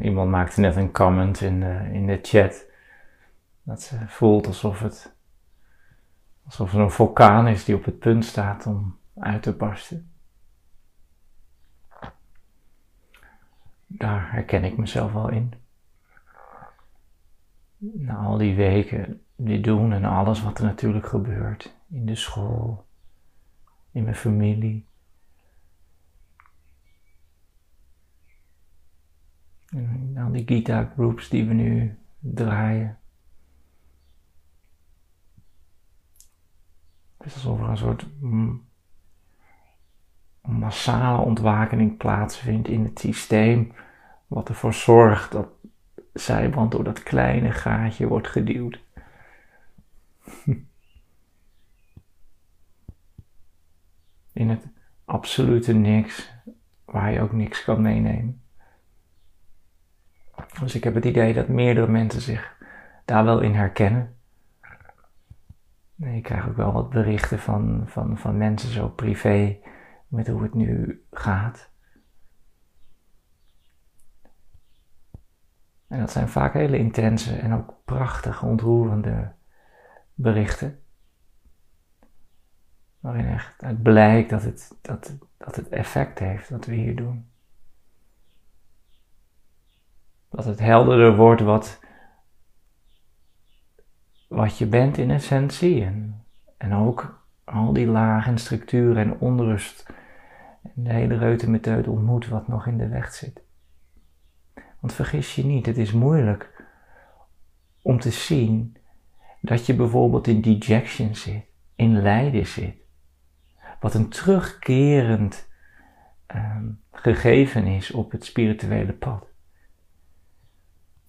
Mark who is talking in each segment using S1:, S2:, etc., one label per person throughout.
S1: Iemand maakte net een comment in de, in de chat dat ze voelt alsof het alsof er een vulkaan is die op het punt staat om uit te barsten. Daar herken ik mezelf wel in. Na al die weken die doen en alles wat er natuurlijk gebeurt in de school, in mijn familie, En al die Gita groups die we nu draaien. Het is alsof er een soort massale ontwakening plaatsvindt in het systeem, wat ervoor zorgt dat zijband door dat kleine gaatje wordt geduwd. In het absolute niks, waar je ook niks kan meenemen. Dus ik heb het idee dat meerdere mensen zich daar wel in herkennen. Ik krijg ook wel wat berichten van, van, van mensen zo privé met hoe het nu gaat. En dat zijn vaak hele intense en ook prachtige, ontroerende berichten. Waarin echt het blijkt dat het, dat, dat het effect heeft wat we hier doen. Dat het helderder wordt wat, wat je bent in essentie. En, en ook al die lagen, structuren en onrust. En de hele reutemeteut ontmoet wat nog in de weg zit. Want vergis je niet, het is moeilijk om te zien dat je bijvoorbeeld in dejection zit, in lijden zit. Wat een terugkerend ehm, gegeven is op het spirituele pad.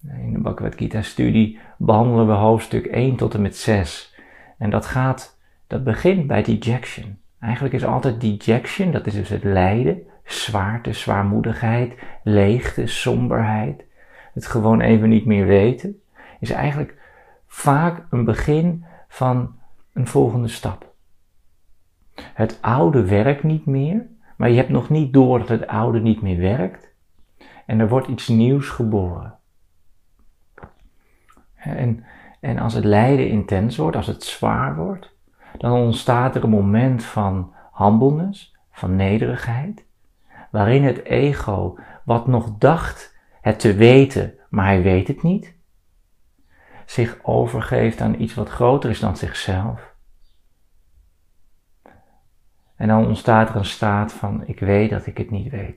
S1: In de Bhagavad Gita studie behandelen we hoofdstuk 1 tot en met 6. En dat gaat, dat begint bij dejection. Eigenlijk is altijd dejection, dat is dus het lijden, zwaarte, zwaarmoedigheid, leegte, somberheid, het gewoon even niet meer weten, is eigenlijk vaak een begin van een volgende stap. Het oude werkt niet meer, maar je hebt nog niet door dat het oude niet meer werkt. En er wordt iets nieuws geboren. En, en als het lijden intens wordt, als het zwaar wordt, dan ontstaat er een moment van humbleness, van nederigheid, waarin het ego, wat nog dacht het te weten, maar hij weet het niet, zich overgeeft aan iets wat groter is dan zichzelf. En dan ontstaat er een staat van ik weet dat ik het niet weet.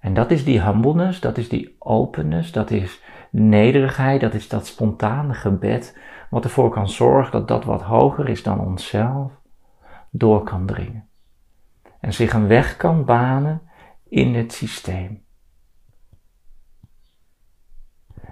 S1: En dat is die humbleness, dat is die openness, dat is nederigheid, dat is dat spontane gebed, wat ervoor kan zorgen dat dat wat hoger is dan onszelf, door kan dringen. En zich een weg kan banen in het systeem.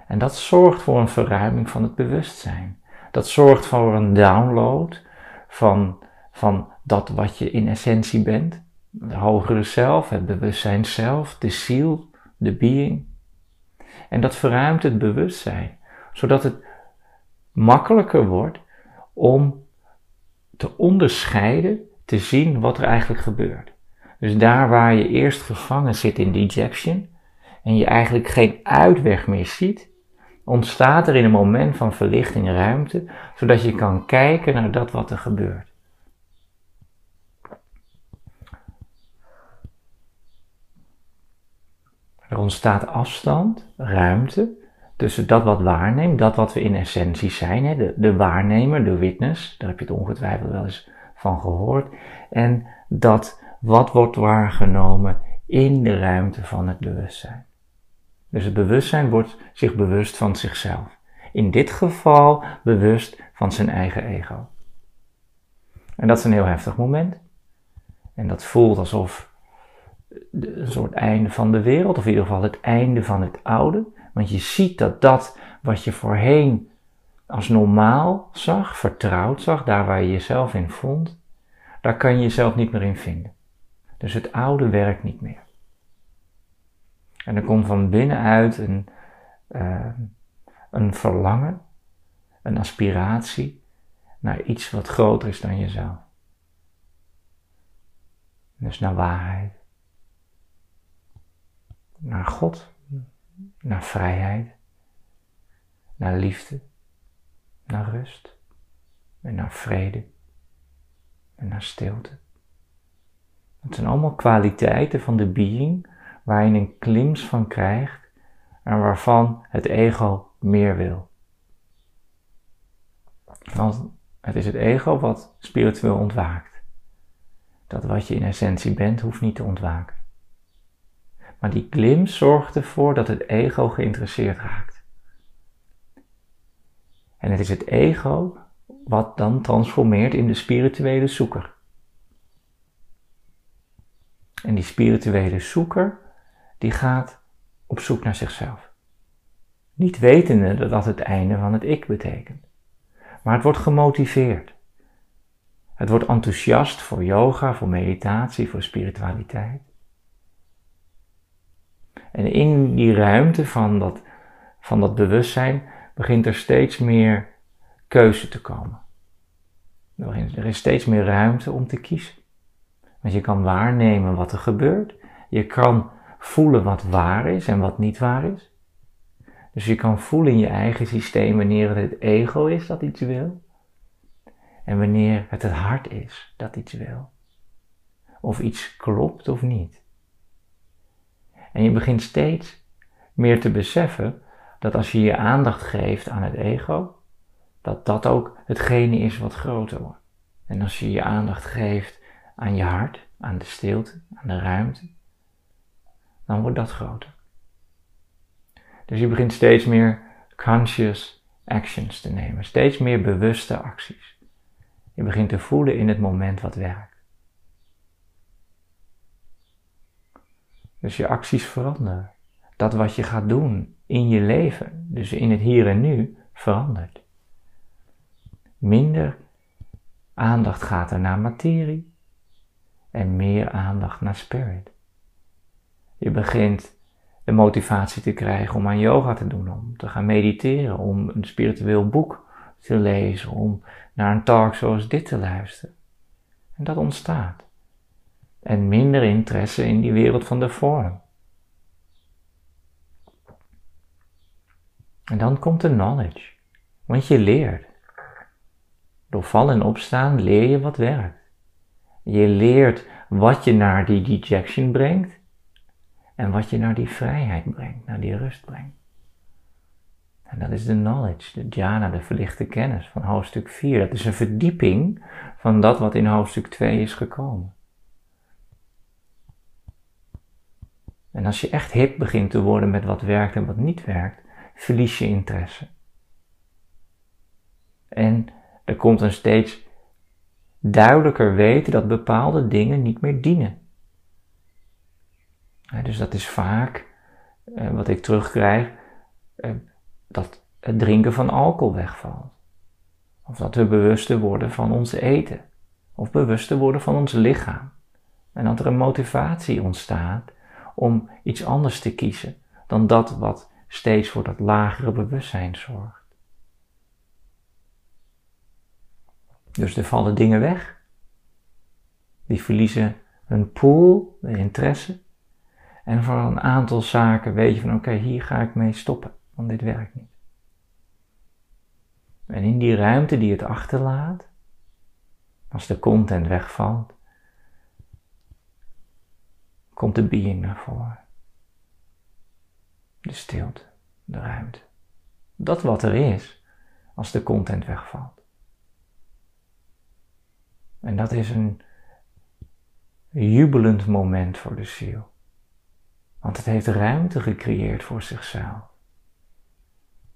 S1: En dat zorgt voor een verruiming van het bewustzijn. Dat zorgt voor een download van, van dat wat je in essentie bent. De hogere zelf, het bewustzijn zelf, de ziel, de being. En dat verruimt het bewustzijn, zodat het makkelijker wordt om te onderscheiden, te zien wat er eigenlijk gebeurt. Dus daar waar je eerst gevangen zit in dejection en je eigenlijk geen uitweg meer ziet, ontstaat er in een moment van verlichting ruimte, zodat je kan kijken naar dat wat er gebeurt. Er ontstaat afstand, ruimte tussen dat wat waarneemt, dat wat we in essentie zijn, hè, de, de waarnemer, de witness, daar heb je het ongetwijfeld wel eens van gehoord, en dat wat wordt waargenomen in de ruimte van het bewustzijn. Dus het bewustzijn wordt zich bewust van zichzelf. In dit geval bewust van zijn eigen ego. En dat is een heel heftig moment. En dat voelt alsof een soort einde van de wereld, of in ieder geval het einde van het oude. Want je ziet dat dat wat je voorheen als normaal zag, vertrouwd zag, daar waar je jezelf in vond, daar kan je jezelf niet meer in vinden. Dus het oude werkt niet meer. En er komt van binnenuit een, uh, een verlangen, een aspiratie naar iets wat groter is dan jezelf. Dus naar waarheid. Naar God. Naar vrijheid. Naar liefde. Naar rust. En naar vrede. En naar stilte. Het zijn allemaal kwaliteiten van de being waar je een klims van krijgt en waarvan het ego meer wil. Want het is het ego wat spiritueel ontwaakt. Dat wat je in essentie bent, hoeft niet te ontwaken. Maar die glimp zorgt ervoor dat het ego geïnteresseerd raakt. En het is het ego wat dan transformeert in de spirituele zoeker. En die spirituele zoeker, die gaat op zoek naar zichzelf. Niet wetende dat dat het einde van het ik betekent. Maar het wordt gemotiveerd. Het wordt enthousiast voor yoga, voor meditatie, voor spiritualiteit. En in die ruimte van dat, van dat bewustzijn begint er steeds meer keuze te komen. Er is steeds meer ruimte om te kiezen. Want je kan waarnemen wat er gebeurt. Je kan voelen wat waar is en wat niet waar is. Dus je kan voelen in je eigen systeem wanneer het het ego is dat iets wil. En wanneer het het hart is dat iets wil. Of iets klopt of niet. En je begint steeds meer te beseffen dat als je je aandacht geeft aan het ego, dat dat ook hetgene is wat groter wordt. En als je je aandacht geeft aan je hart, aan de stilte, aan de ruimte, dan wordt dat groter. Dus je begint steeds meer conscious actions te nemen, steeds meer bewuste acties. Je begint te voelen in het moment wat werkt. Dus je acties veranderen. Dat wat je gaat doen in je leven, dus in het hier en nu, verandert. Minder aandacht gaat er naar materie en meer aandacht naar spirit. Je begint de motivatie te krijgen om aan yoga te doen, om te gaan mediteren, om een spiritueel boek te lezen, om naar een talk zoals dit te luisteren. En dat ontstaat. En minder interesse in die wereld van de vorm. En dan komt de knowledge. Want je leert. Door vallen en opstaan leer je wat werkt. Je leert wat je naar die dejection brengt en wat je naar die vrijheid brengt, naar die rust brengt. En dat is de knowledge, de jhana, de verlichte kennis van hoofdstuk 4. Dat is een verdieping van dat wat in hoofdstuk 2 is gekomen. En als je echt hip begint te worden met wat werkt en wat niet werkt, verlies je interesse. En er komt een steeds duidelijker weten dat bepaalde dingen niet meer dienen dus dat is vaak eh, wat ik terugkrijg, eh, dat het drinken van alcohol wegvalt. Of dat we bewuster worden van ons eten. Of bewuster worden van ons lichaam. En dat er een motivatie ontstaat om iets anders te kiezen dan dat wat steeds voor dat lagere bewustzijn zorgt. Dus er vallen dingen weg. Die verliezen hun pool, de interesse. En voor een aantal zaken weet je van oké, hier ga ik mee stoppen, want dit werkt niet. En in die ruimte die het achterlaat, als de content wegvalt, komt de being naar voren. De stilte, de ruimte. Dat wat er is als de content wegvalt. En dat is een jubelend moment voor de ziel. Want het heeft ruimte gecreëerd voor zichzelf.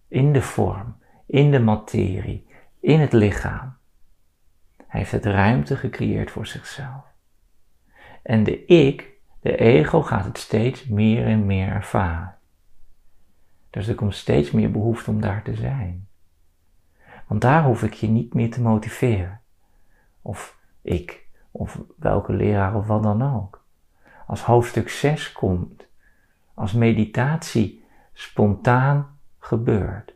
S1: In de vorm, in de materie, in het lichaam. Hij heeft het ruimte gecreëerd voor zichzelf. En de ik, de ego, gaat het steeds meer en meer ervaren. Dus er komt steeds meer behoefte om daar te zijn. Want daar hoef ik je niet meer te motiveren. Of ik, of welke leraar of wat dan ook. Als hoofdstuk 6 komt, als meditatie spontaan gebeurt.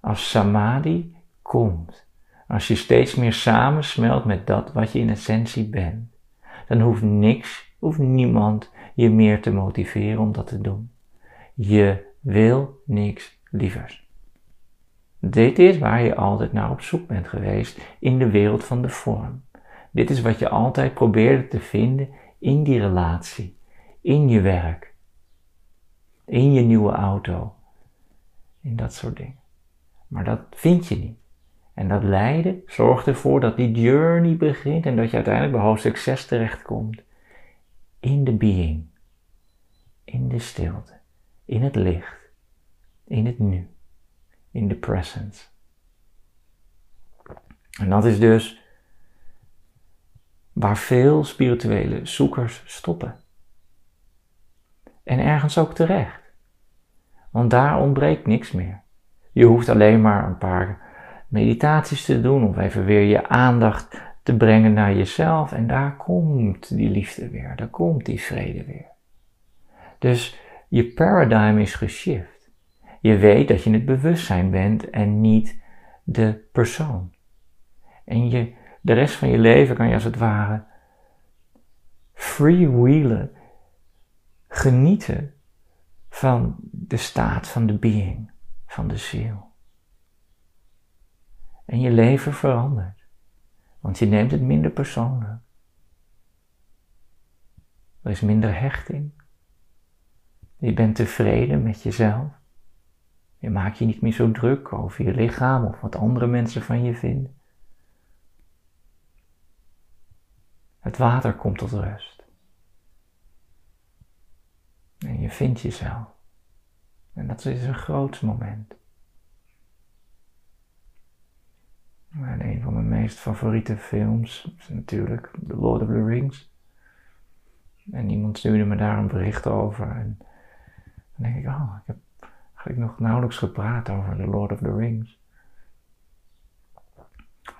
S1: Als samadhi komt. Als je steeds meer samensmelt met dat wat je in essentie bent. dan hoeft niks, hoeft niemand je meer te motiveren om dat te doen. Je wil niks lievers. Dit is waar je altijd naar op zoek bent geweest in de wereld van de vorm. Dit is wat je altijd probeerde te vinden in die relatie, in je werk, in je nieuwe auto, in dat soort dingen. Maar dat vind je niet. En dat lijden zorgt ervoor dat die journey begint en dat je uiteindelijk bij hoofdstuk 6 terechtkomt. In de being, in de stilte, in het licht, in het nu, in de presence. En dat is dus waar veel spirituele zoekers stoppen. En ergens ook terecht. Want daar ontbreekt niks meer. Je hoeft alleen maar een paar meditaties te doen of even weer je aandacht te brengen naar jezelf en daar komt die liefde weer, daar komt die vrede weer. Dus je paradigm is geshift. Je weet dat je het bewustzijn bent en niet de persoon. En je, de rest van je leven kan je als het ware freewheelen, genieten van de staat van de being, van de ziel. En je leven verandert, want je neemt het minder persoonlijk. Er is minder hechting. Je bent tevreden met jezelf. Je maakt je niet meer zo druk over je lichaam of wat andere mensen van je vinden. Het water komt tot rust. En je vindt jezelf. En dat is een groot moment. En een van mijn meest favoriete films is natuurlijk The Lord of the Rings. En iemand stuurde me daar een bericht over. En dan denk ik, oh, ik heb eigenlijk nog nauwelijks gepraat over The Lord of the Rings.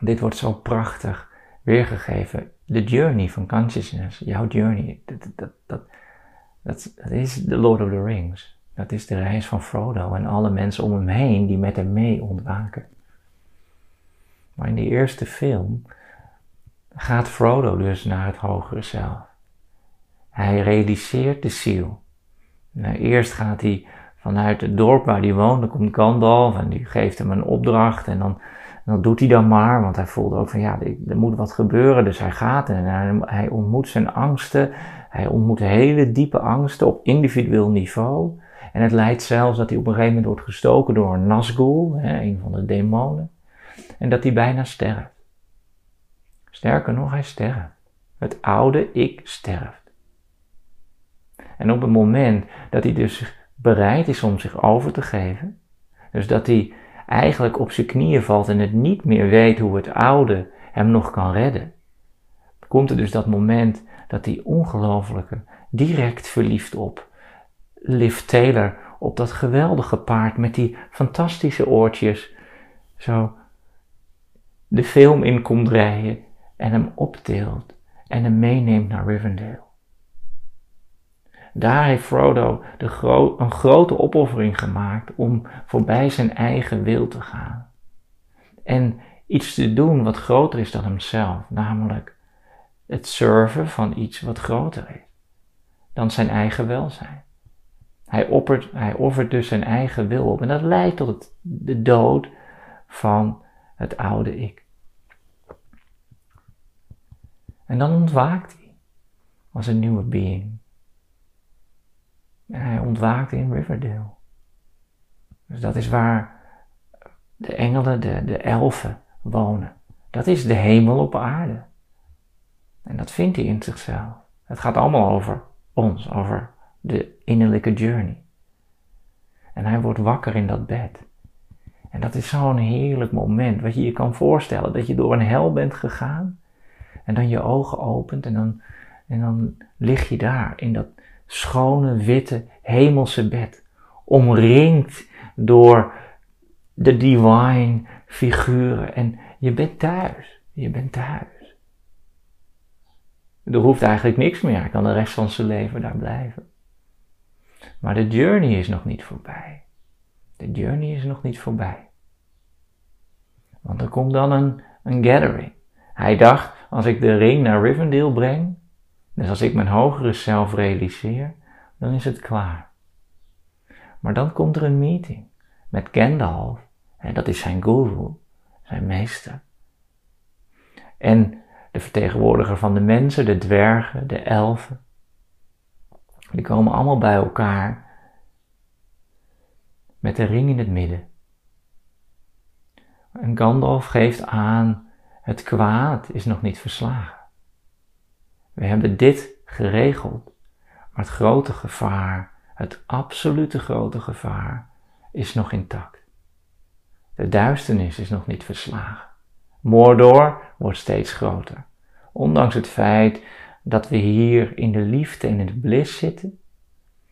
S1: Dit wordt zo prachtig weergegeven. De journey van consciousness, jouw journey, dat, dat, dat, dat, dat is The Lord of the Rings. Dat is de reis van Frodo en alle mensen om hem heen die met hem mee ontwaken. Maar in die eerste film gaat Frodo dus naar het hogere zelf. Hij realiseert de ziel. Nou, eerst gaat hij vanuit het dorp waar hij woont, dan komt Gandalf en die geeft hem een opdracht en dan, doet hij dan maar, want hij voelde ook van ja, er moet wat gebeuren, dus hij gaat en hij, hij ontmoet zijn angsten, hij ontmoet hele diepe angsten op individueel niveau en het leidt zelfs dat hij op een gegeven moment wordt gestoken door een Nazgul, een van de demonen en dat hij bijna sterft. Sterker nog, hij sterft. Het oude ik sterft. En op het moment dat hij dus bereid is om zich over te geven, dus dat hij eigenlijk op zijn knieën valt en het niet meer weet hoe het oude hem nog kan redden, komt er dus dat moment dat hij ongelooflijke, direct verliefd op Liv Taylor, op dat geweldige paard met die fantastische oortjes, zo de film in komt rijden en hem optilt en hem meeneemt naar Rivendell. Daar heeft Frodo de een grote opoffering gemaakt om voorbij zijn eigen wil te gaan. En iets te doen wat groter is dan hemzelf, namelijk het serven van iets wat groter is dan zijn eigen welzijn. Hij, oppert, hij offert dus zijn eigen wil op en dat leidt tot de dood van het oude ik. En dan ontwaakt hij als een nieuwe being. En hij ontwaakt in Riverdale. Dus dat is waar de engelen, de, de elfen wonen. Dat is de hemel op aarde. En dat vindt hij in zichzelf. Het gaat allemaal over ons, over de innerlijke journey. En hij wordt wakker in dat bed. En dat is zo'n heerlijk moment, wat je je kan voorstellen, dat je door een hel bent gegaan en dan je ogen opent en dan, en dan lig je daar in dat schone, witte, hemelse bed. Omringd door de divine figuren. En je bent thuis. Je bent thuis. Er hoeft eigenlijk niks meer. Hij kan de rest van zijn leven daar blijven. Maar de journey is nog niet voorbij. De journey is nog niet voorbij. Want er komt dan een, een gathering. Hij dacht, als ik de ring naar Rivendell breng, Dus als ik mijn hogere zelf realiseer, dan is het klaar. Maar dan komt er een meeting met Gandalf, en dat is zijn guru, zijn meester. En de vertegenwoordiger van de mensen, de dwergen, de elfen, die komen allemaal bij elkaar met de ring in het midden. En Gandalf geeft aan, het kwaad is nog niet verslagen. We hebben dit geregeld, maar het grote gevaar, het absolute grote gevaar, is nog intact. De duisternis is nog niet verslagen. Mordor wordt steeds groter. Ondanks het feit dat we hier in de liefde en in de bliss zitten,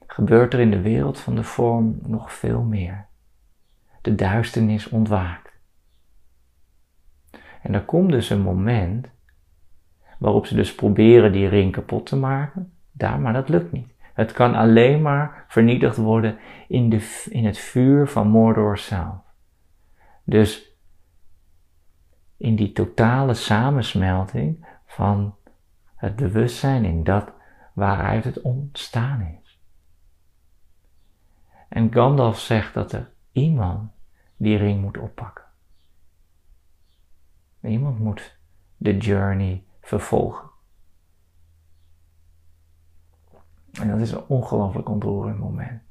S1: gebeurt er in de wereld van de vorm nog veel meer. De duisternis ontwaakt. En er komt dus een moment waarop ze dus proberen die ring kapot te maken, daar, maar dat lukt niet. Het kan alleen maar vernietigd worden in, de, in het vuur van Mordor zelf. Dus in die totale samensmelting van het bewustzijn in dat waaruit het ontstaan is. En Gandalf zegt dat er iemand die ring moet oppakken. Iemand moet de journey vervolgen. En dat is een ongelooflijk ontroerend moment.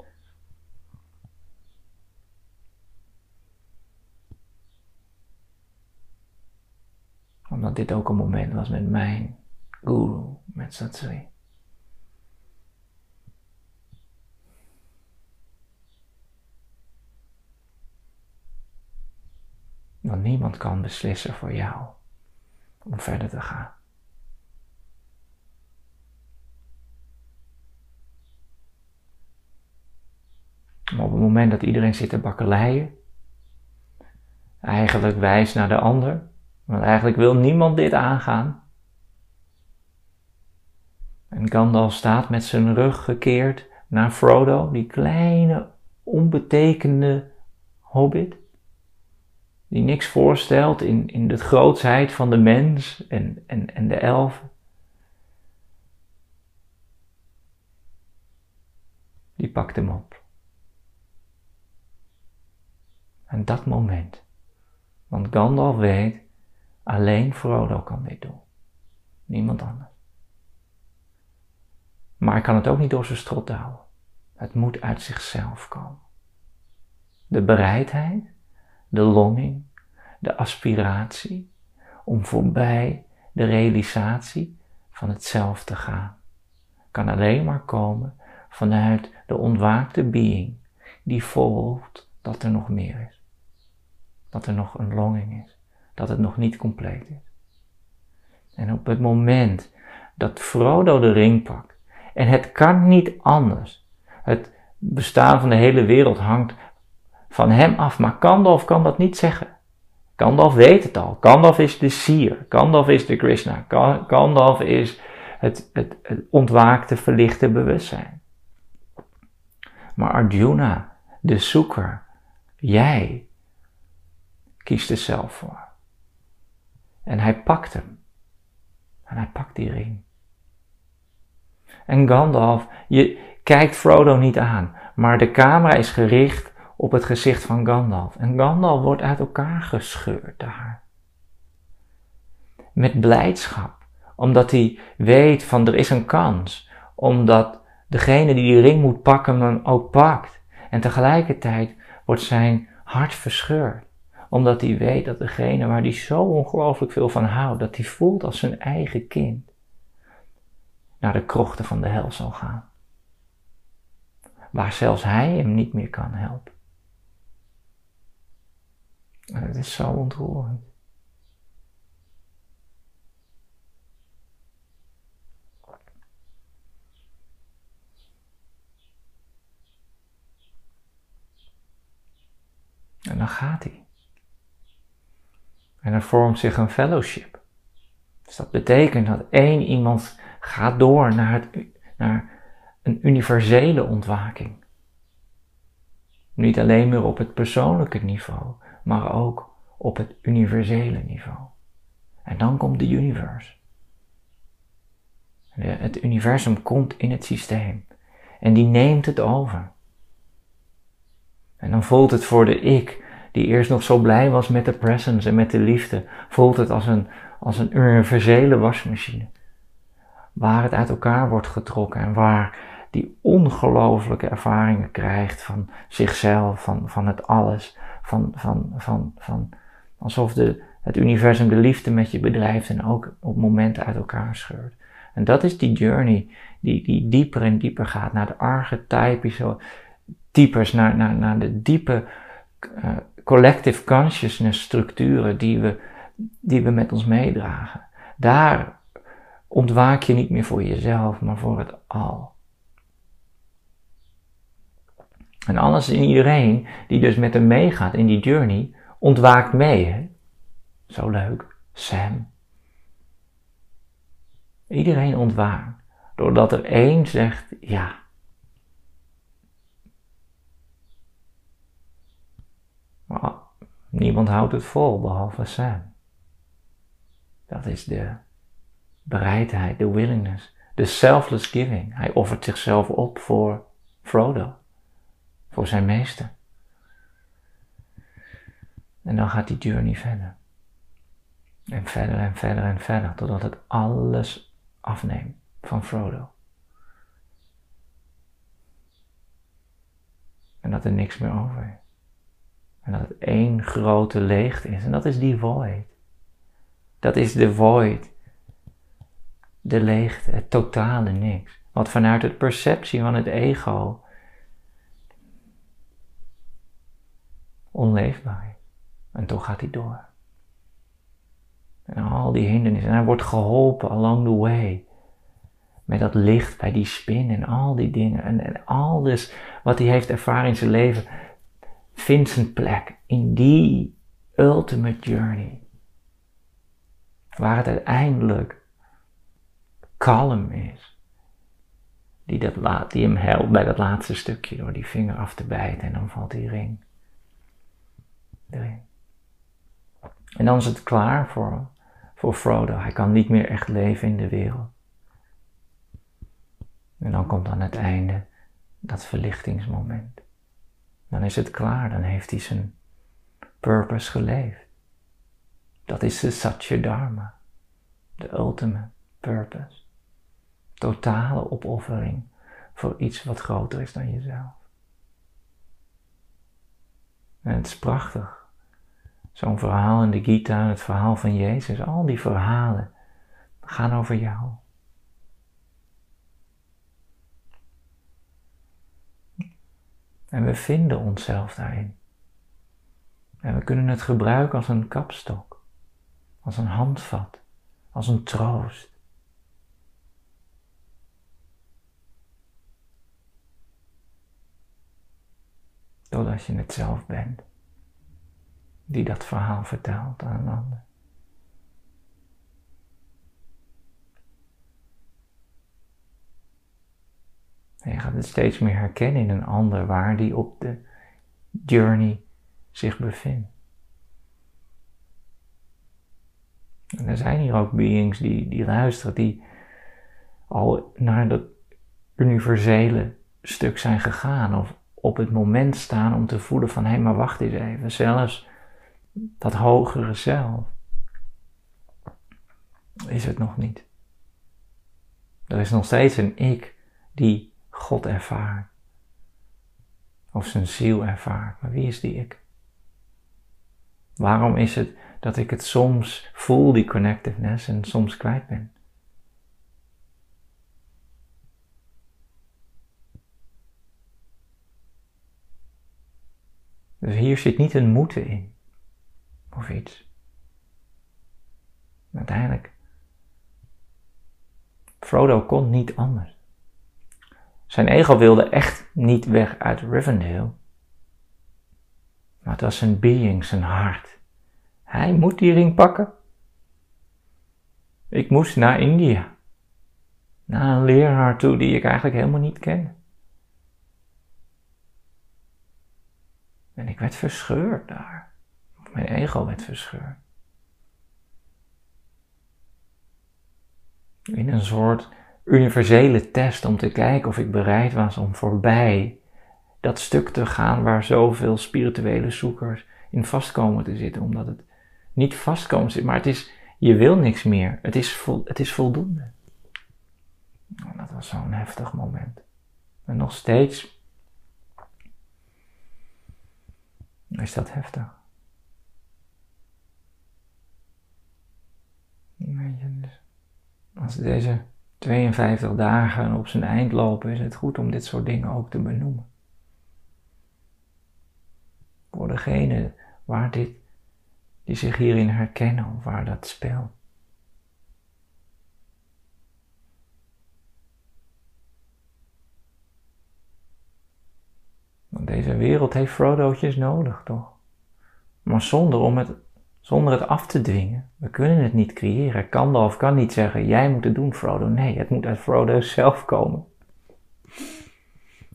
S1: Omdat dit ook een moment was met mijn guru, met Satsui. Want niemand kan beslissen voor jou om verder te gaan. Maar op het moment dat iedereen zit te bakkeleien, eigenlijk wijst naar de ander, want eigenlijk wil niemand dit aangaan. En Gandalf staat met zijn rug gekeerd naar Frodo, die kleine, onbetekende hobbit, die niks voorstelt in, in de grootsheid van de mens en, en, en de elfen. Die pakt hem op. En dat moment. Want Gandalf weet, alleen Frodo kan dit doen. Niemand anders. Maar hij kan het ook niet door zijn strot houden. Het moet uit zichzelf komen. De bereidheid, de longing, de aspiratie om voorbij de realisatie van het zelf te gaan, kan alleen maar komen vanuit de ontwaakte being die voelt dat er nog meer is. Dat er nog een longing is, dat het nog niet compleet is. En op het moment dat Frodo de ring pakt, en het kan niet anders, het bestaan van de hele wereld hangt van hem af, maar Gandalf kan dat niet zeggen. Gandalf weet het al. Gandalf is de sier. Gandalf is de Krishna. Gandalf is het, het, het ontwaakte, verlichte bewustzijn. Maar Arjuna, de zoeker, jij, kiest er zelf voor. En hij pakt hem. En hij pakt die ring. En Gandalf, je kijkt Frodo niet aan, maar de camera is gericht op het gezicht van Gandalf. En Gandalf wordt uit elkaar gescheurd daar. Met blijdschap, omdat hij weet van er is een kans, omdat degene die die ring moet pakken hem ook pakt. En tegelijkertijd wordt zijn hart verscheurd omdat hij weet dat degene waar hij zo ongelooflijk veel van houdt, dat hij voelt als zijn eigen kind, naar de krochten van de hel zal gaan. Waar zelfs hij hem niet meer kan helpen. Het is zo ontroerend. En dan gaat hij. En er vormt zich een fellowship. Dus dat betekent dat één iemand gaat door naar, het, naar een universele ontwaking. Niet alleen meer op het persoonlijke niveau, maar ook op het universele niveau. En dan komt de universe. Het universum komt in het systeem en die neemt het over. En dan voelt het voor de ik, die eerst nog zo blij was met de presence en met de liefde, voelt het als een, als een universele wasmachine. Waar het uit elkaar wordt getrokken en waar die ongelooflijke ervaringen krijgt van zichzelf, van, van het alles, van, van, van, van alsof de, het universum de liefde met je bedrijft en ook op momenten uit elkaar scheurt. En dat is die journey die, die dieper en dieper gaat naar de archetypische types, naar, naar, naar de diepe uh, collective consciousness structuren die we, die we met ons meedragen. Daar ontwaak je niet meer voor jezelf, maar voor het al. En alles en iedereen die dus met hem meegaat in die journey, ontwaakt mee. Hè? Zo leuk. Sam. Iedereen ontwaakt. Doordat er één zegt ja. Maar niemand houdt het vol behalve Sam. Dat is de bereidheid, de willingness, de selfless giving. Hij offert zichzelf op voor Frodo, voor zijn meester. En dan gaat die journey verder. En verder en verder en verder, totdat het alles afneemt van Frodo. En dat er niks meer over is. En dat het één grote leegte is. En dat is die void. Dat is de void. De leegte, het totale niks. Wat vanuit het perceptie van het ego onleefbaar. En toch gaat hij door. En al die hindernissen. En hij wordt geholpen along the way. Met dat licht bij die spin en al die dingen. En, en alles wat hij heeft ervaren in zijn leven. Vindt zijn plek in die ultimate journey. Waar het uiteindelijk kalm is. Die, dat laat, die hem helpt bij dat laatste stukje door die vinger af te bijten en dan valt die ring En dan is het klaar voor, voor Frodo. Hij kan niet meer echt leven in de wereld. En dan komt aan het einde dat verlichtingsmoment. Dan is het klaar, dan heeft hij zijn purpose geleefd. Dat is de Satya Dharma, de ultimate purpose. Totale opoffering voor iets wat groter is dan jezelf. En het is prachtig Zo'n verhaal in de Gita, het verhaal van Jezus, al die verhalen gaan over jou. En we vinden onszelf daarin. En we kunnen het gebruiken als een kapstok, als een handvat, als een troost. Totdat je het zelf bent die dat verhaal vertelt aan een ander. Je gaat het steeds meer herkennen in een ander waar die op de journey zich bevindt. En er zijn hier ook beings die, die luisteren, die al naar dat universele stuk zijn gegaan of op het moment staan om te voelen van hé, hey, maar wacht eens even. Zelfs dat hogere zelf, is het nog niet. Er is nog steeds een ik die God ervaart. Of zijn ziel ervaart. Maar wie is die ik? Waarom is het dat ik het soms voel, die connectiveness, en soms kwijt ben? Dus hier zit niet een moeten in of iets. Uiteindelijk, Frodo kon niet anders. Zijn ego wilde echt niet weg uit Rivendell. Maar het was zijn being, zijn hart. Hij moet die ring pakken. Ik moest naar India. Naar een leraar toe die ik eigenlijk helemaal niet ken. En ik werd verscheurd daar. Mijn ego werd verscheurd. In een soort universele test om te kijken of ik bereid was om voorbij dat stuk te gaan waar zoveel spirituele zoekers in vastkomen te zitten. Omdat het niet vastkomen zit, maar het is, je wil niks meer. Het is, het is voldoende. Nou, dat was zo'n heftig moment. En nog steeds is dat heftig. Weet je, dus als deze 52 dagen op zijn eind lopen, is het goed om dit soort dingen ook te benoemen. Voor degene waar dit, die zich hierin herkennen of waar dat speelt. Want deze wereld heeft Frodo'tjes nodig, toch? Maar zonder, om het, zonder het af te dwingen. We kunnen het niet creëren. of kan niet zeggen, jij moet het doen, Frodo. Nee, het moet uit Frodo zelf komen.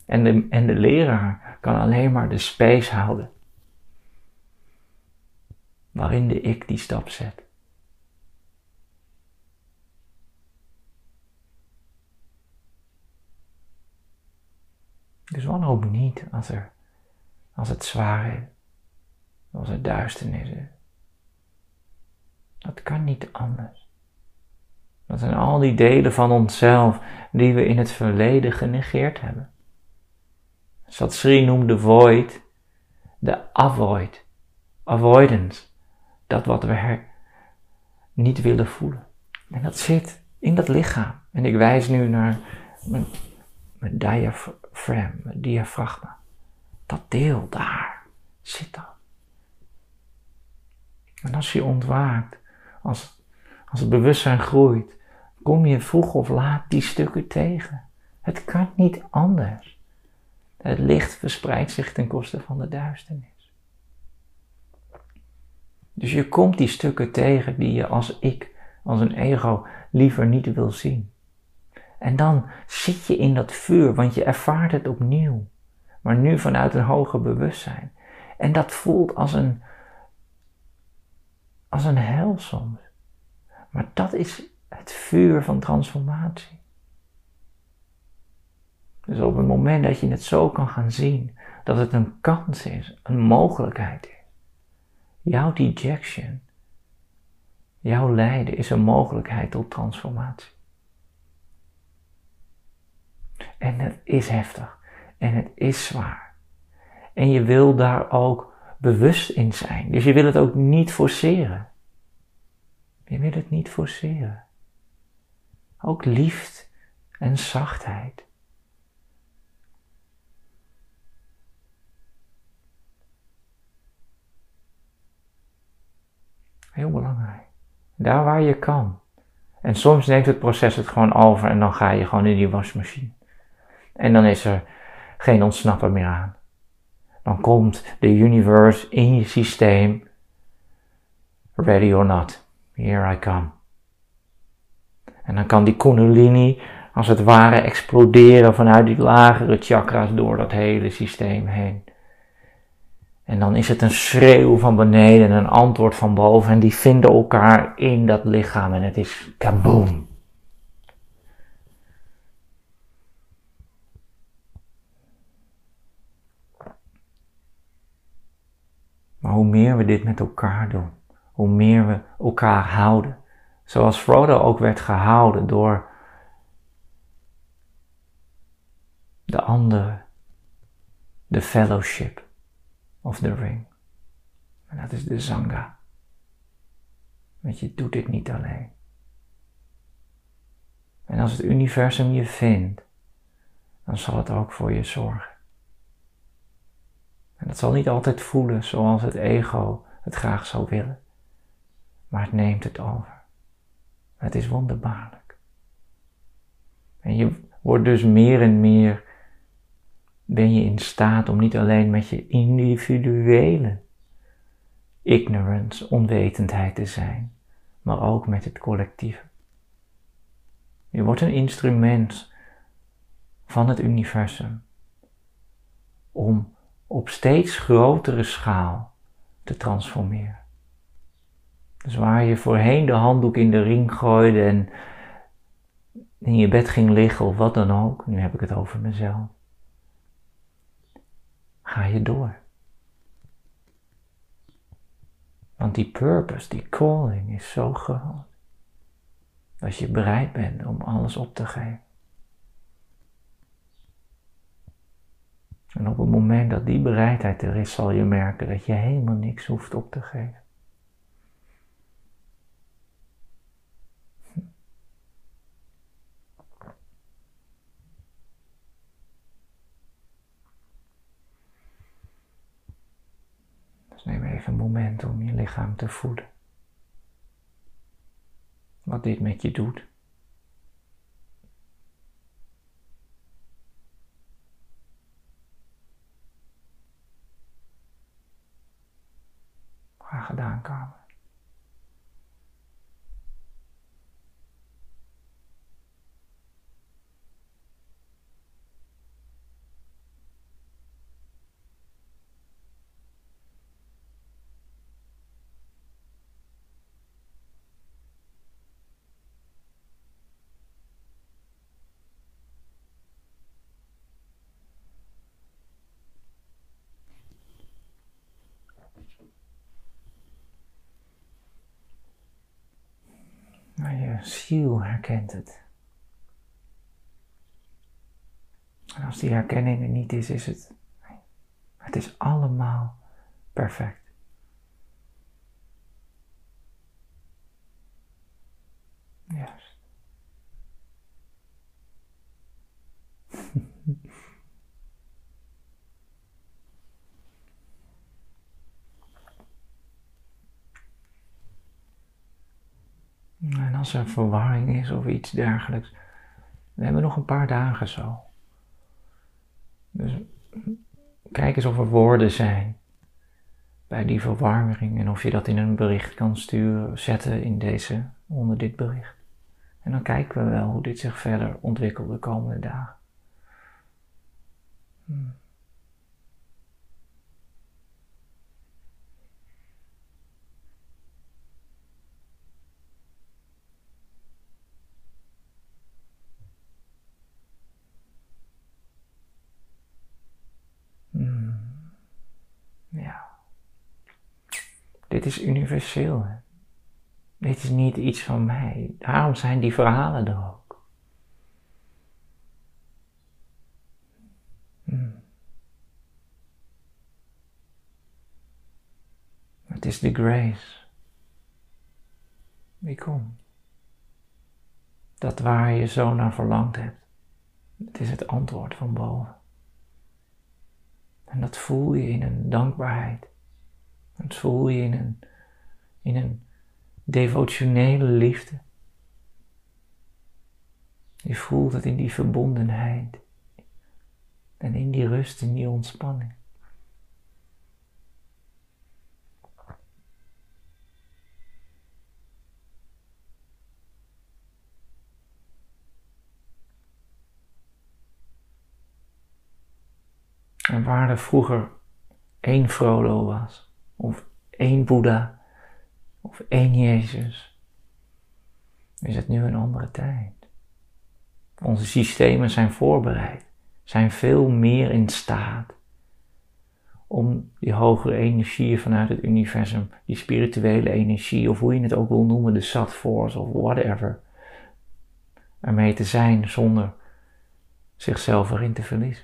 S1: En de, en de leraar kan alleen maar de space houden. Waarin de ik die stap zet. Dus wanhoop niet als, er, als het zwaar is, als het duisternis is. Dat kan niet anders. Dat zijn al die delen van onszelf die we in het verleden genegeerd hebben. Satsri noemt de void de avoid, avoidance, dat wat we niet willen voelen. En dat zit in dat lichaam. En ik wijs nu naar mijn, mijn diaphragm, mijn diafragma. Dat deel daar zit dat. En als je ontwaakt, als, als het bewustzijn groeit, kom je vroeg of laat die stukken tegen. Het kan niet anders. Het licht verspreidt zich ten koste van de duisternis. Dus je komt die stukken tegen die je als ik, als een ego, liever niet wil zien. En dan zit je in dat vuur, want je ervaart het opnieuw. Maar nu vanuit een hoger bewustzijn. En dat voelt als een, als een hel soms. Maar dat is het vuur van transformatie. Dus op het moment dat je het zo kan gaan zien, dat het een kans is, een mogelijkheid is. Jouw dejection, jouw lijden is een mogelijkheid tot transformatie. En het is heftig en het is zwaar. En je wil daar ook bewust in zijn. Dus je wil het ook niet forceren. Je wil het niet forceren. Ook liefde en zachtheid. Heel belangrijk. Daar waar je kan. En soms neemt het proces het gewoon over en dan ga je gewoon in die wasmachine. En dan is er geen ontsnappen meer aan. Dan komt de universe in je systeem, ready or not. Here I come. En dan kan die kundalini als het ware exploderen vanuit die lagere chakra's door dat hele systeem heen. En dan is het een schreeuw van beneden en een antwoord van boven en die vinden elkaar in dat lichaam en het is kaboom. Maar hoe meer we dit met elkaar doen, hoe meer we elkaar houden. Zoals Frodo ook werd gehouden door de andere, de fellowship of the ring. En dat is de Zanga. Want je doet dit niet alleen. En als het universum je vindt, dan zal het ook voor je zorgen. En het zal niet altijd voelen zoals het ego het graag zou willen maar het neemt het over. Het is wonderbaarlijk. En je wordt dus meer en meer, ben je in staat om niet alleen met je individuele ignorance, onwetendheid te zijn, maar ook met het collectieve. Je wordt een instrument van het universum om op steeds grotere schaal te transformeren. Dus waar je voorheen de handdoek in de ring gooide en in je bed ging liggen of wat dan ook, nu heb ik het over mezelf, ga je door. Want die purpose, die calling is zo groot. Dat je bereid bent om alles op te geven. En op het moment dat die bereidheid er is, zal je merken dat je helemaal niks hoeft op te geven. Dus neem even een moment om je lichaam te voeden. Wat dit met je doet. Gedaan, Kamer. Maar je ziel herkent het. En als die herkenning er niet is, is het. Het is allemaal perfect. Juist. En als er verwarring is of iets dergelijks, we hebben nog een paar dagen zo. Dus kijk eens of er woorden zijn bij die verwarring en of je dat in een bericht kan sturen, zetten in deze, onder dit bericht. En dan kijken we wel hoe dit zich verder ontwikkelt de komende dagen. Hmm. Dit is universeel. Dit is niet iets van mij. Daarom zijn die verhalen er ook. Hmm. Het is de grace. Wie komt? Dat waar je zo naar verlangd hebt. Het is het antwoord van boven. En dat voel je in een dankbaarheid. Dat voel je in een, in een devotionele liefde. Je voelt het in die verbondenheid en in die rust, in die ontspanning. En waar er vroeger één Frodo was, of één Boeddha, of één Jezus, is het nu een andere tijd. Onze systemen zijn voorbereid, zijn veel meer in staat om die hogere energieën vanuit het universum, die spirituele energie, of hoe je het ook wil noemen, de Sat Force of whatever, ermee te zijn zonder zichzelf erin te verliezen.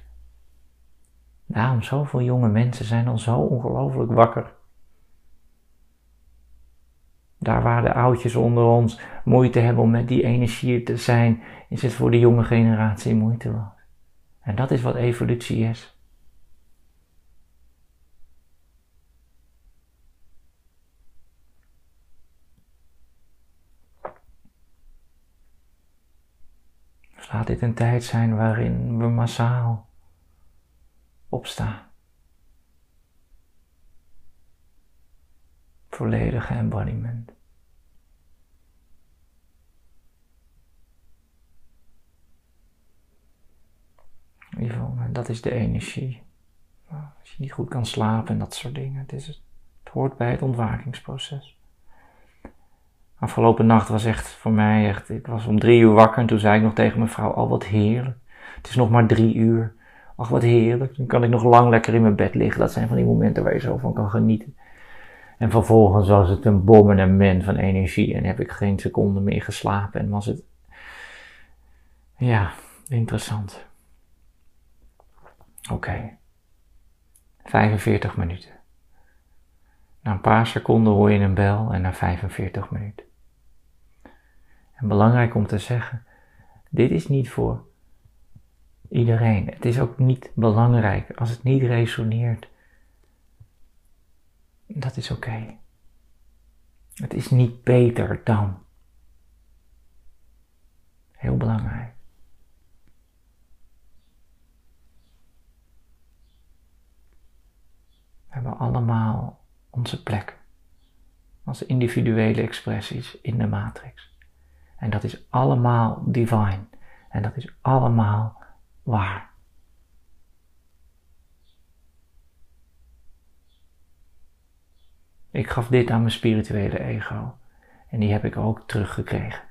S1: Daarom zoveel jonge mensen zijn al zo ongelooflijk wakker daar waar de oudjes onder ons moeite hebben om met die energie te zijn, is het voor de jonge generatie moeiteloos. En dat is wat evolutie is. Laat dit een tijd zijn waarin we massaal opstaan. volledige embodiment. Yvonne, dat is de energie. Als je niet goed kan slapen en dat soort dingen. Het, is, het hoort bij het ontwakingsproces. Afgelopen nacht was echt voor mij echt, ik was om drie uur wakker en toen zei ik nog tegen mijn vrouw, al oh, wat heerlijk. Het is nog maar drie uur. Ach, wat heerlijk. Dan kan ik nog lang lekker in mijn bed liggen. Dat zijn van die momenten waar je zo van kan genieten. En vervolgens was het een bombardement van energie en heb ik geen seconde meer geslapen en was het, ja, interessant. Oké. 45 minuten. Na een paar seconden hoor je een bel en na 45 minuten. En belangrijk om te zeggen, dit is niet voor iedereen. Het is ook niet belangrijk als het niet resoneert. Dat is oké. Het is niet beter dan. Heel belangrijk. We hebben allemaal onze plek als individuele expressies in de matrix. En dat is allemaal divine. En dat is allemaal waar. Ik gaf dit aan mijn spirituele ego. En die heb ik ook teruggekregen.